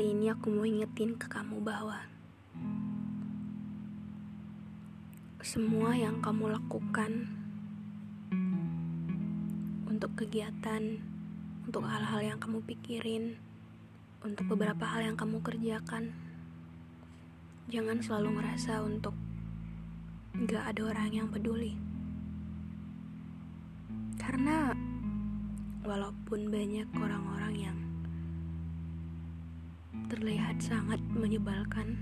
Hari ini aku mau ingetin ke kamu bahwa semua yang kamu lakukan untuk kegiatan, untuk hal-hal yang kamu pikirin, untuk beberapa hal yang kamu kerjakan, jangan selalu ngerasa untuk gak ada orang yang peduli. Karena walaupun banyak orang-orang yang terlihat sangat menyebalkan,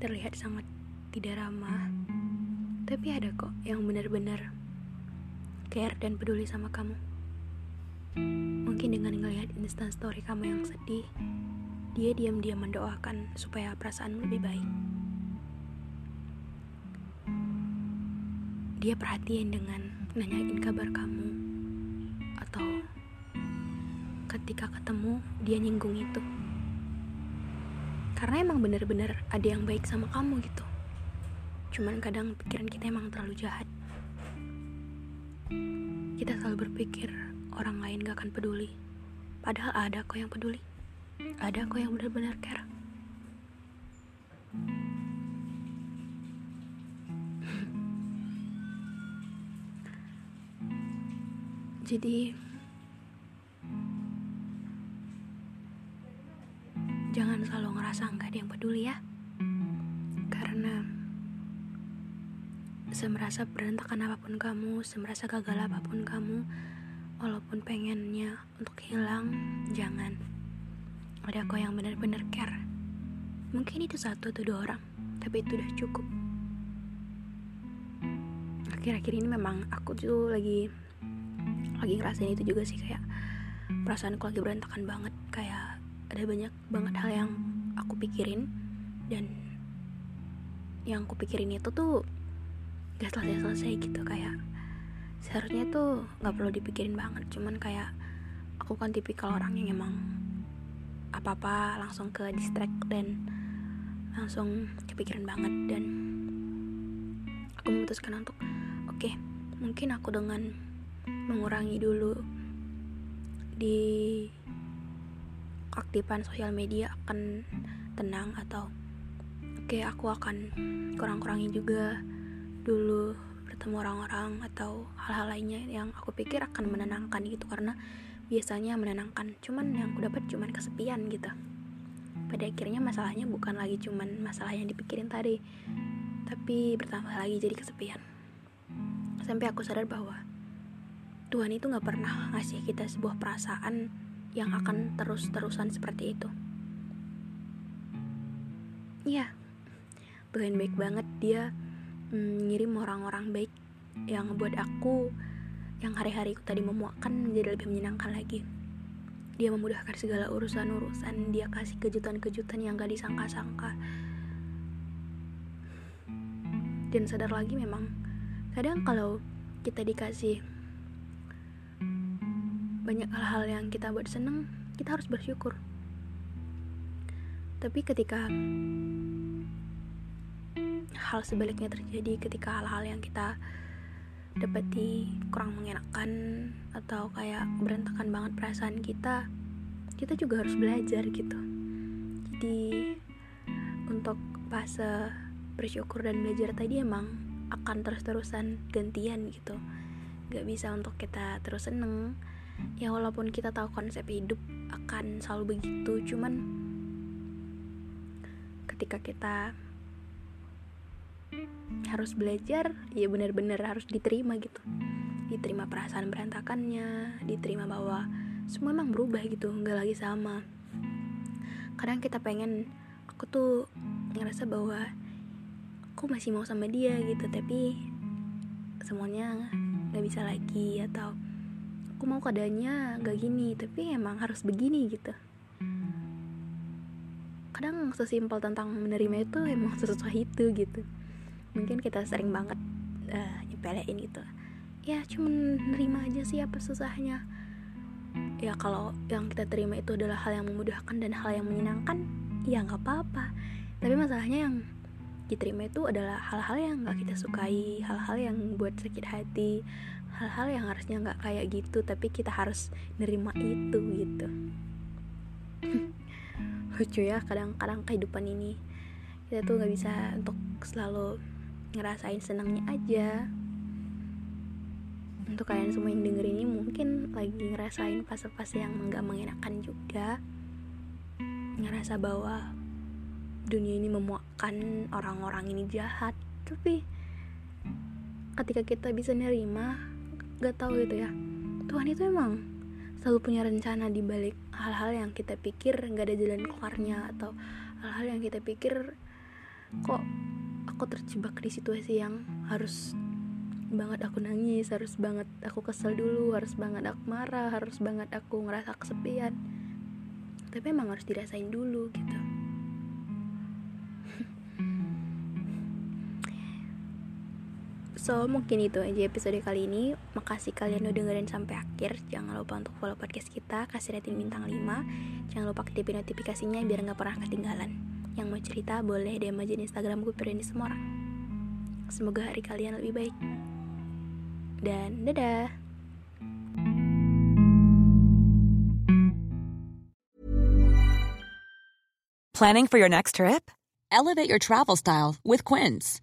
terlihat sangat tidak ramah, tapi ada kok yang benar-benar care dan peduli sama kamu. Mungkin dengan ngelihat instant story kamu yang sedih, dia diam-diam mendoakan supaya perasaanmu lebih baik. Dia perhatian dengan nanyain kabar kamu ketika ketemu dia nyinggung itu. Karena emang bener-bener ada yang baik sama kamu gitu. Cuman kadang pikiran kita emang terlalu jahat. Kita selalu berpikir orang lain gak akan peduli. Padahal ada kok yang peduli. Ada kok yang benar-benar care. Jadi jangan selalu ngerasa nggak ada yang peduli ya. Karena semerasa berantakan apa pun kamu semerasa gagal apa pun kamu walaupun pengennya untuk hilang jangan. Ada kok yang benar-benar care. Mungkin itu satu atau dua orang tapi itu udah cukup. Akhir-akhir ini memang aku tuh lagi lagi ngerasain itu juga sih kayak perasaanku lagi berantakan banget kayak ada banyak banget hal yang aku pikirin dan yang aku pikirin itu tuh gak selesai-selesai gitu kayak seharusnya tuh nggak perlu dipikirin banget. Cuman kayak aku kan tipikal orang yang emang apa-apa langsung ke distract dan langsung kepikiran banget dan aku memutuskan untuk oke okay, mungkin aku dengan mengurangi dulu di aktifan sosial media akan tenang atau oke okay, aku akan kurang-kurangi juga dulu bertemu orang-orang atau hal-hal lainnya yang aku pikir akan menenangkan gitu. Karena biasanya menenangkan cuman yang aku dapat cuman kesepian gitu. Pada akhirnya masalahnya bukan lagi cuman masalah yang dipikirin tadi tapi bertambah lagi jadi kesepian. Sampai aku sadar bahwa Tuhan itu gak pernah ngasih kita sebuah perasaan yang akan terus-terusan seperti itu. Iya, Tuhan baik banget dia mm, ngirim orang-orang baik yang buat aku yang hari-hariku tadi memuakkan menjadi lebih menyenangkan lagi. Dia memudahkan segala urusan-urusan, dia kasih kejutan-kejutan yang gak disangka-sangka. Dan sadar lagi memang, kadang kalau kita dikasih banyak hal-hal yang kita buat seneng kita harus bersyukur. Tapi ketika hal sebaliknya terjadi ketika hal-hal yang kita dapati kurang mengenakan atau kayak berantakan banget perasaan kita kita juga harus belajar gitu. Jadi untuk fase bersyukur dan belajar tadi emang akan terus-terusan gantian gitu. Gak bisa untuk kita terus seneng ya walaupun kita tahu konsep hidup akan selalu begitu cuman ketika kita harus belajar ya benar-benar harus diterima gitu. Diterima perasaan berantakannya diterima bahwa semua emang berubah gitu nggak lagi sama. Kadang kita pengen aku tuh ngerasa bahwa aku masih mau sama dia gitu tapi semuanya nggak bisa lagi atau aku mau keadaannya nggak gini tapi emang harus begini gitu. Kadang sesimpel tentang menerima itu emang sesuatu itu gitu. Mungkin kita sering banget uh, nyepelein gitu. Ya cuman nerima aja sih apa susahnya. Ya kalau yang kita terima itu adalah hal yang memudahkan dan hal yang menyenangkan ya nggak apa-apa. Tapi masalahnya yang diterima itu adalah hal-hal yang nggak kita sukai hal-hal yang buat sakit hati hal-hal yang harusnya nggak kayak gitu tapi kita harus nerima itu gitu. Lucu ya kadang-kadang kehidupan ini kita tuh nggak bisa untuk selalu ngerasain senangnya aja. Untuk kalian semua yang denger ini mungkin lagi ngerasain fase-fase yang nggak mengenakan juga. Ngerasa bahwa dunia ini memuakkan orang-orang ini jahat. Tapi ketika kita bisa nerima gak tahu itu ya. Tuhan itu emang selalu punya rencana di balik hal-hal yang kita pikir nggak ada jalan keluarnya atau hal-hal yang kita pikir kok aku terjebak di situasi yang harus banget aku nangis harus banget aku kesel dulu harus banget aku marah harus banget aku ngerasa kesepian. Tapi emang harus dirasain dulu gitu So mungkin itu aja episode kali ini. Makasih kalian udah dengerin sampai akhir. Jangan lupa untuk follow podcast kita Kasih rating bintang 5 Jangan lupa aktifin notifikasinya biar gak pernah ketinggalan. Yang mau cerita boleh DM aja di Instagram gue di semua orang. Semoga hari kalian lebih baik. Dan dadah. Planning for your next trip? Elevate your travel style with Quince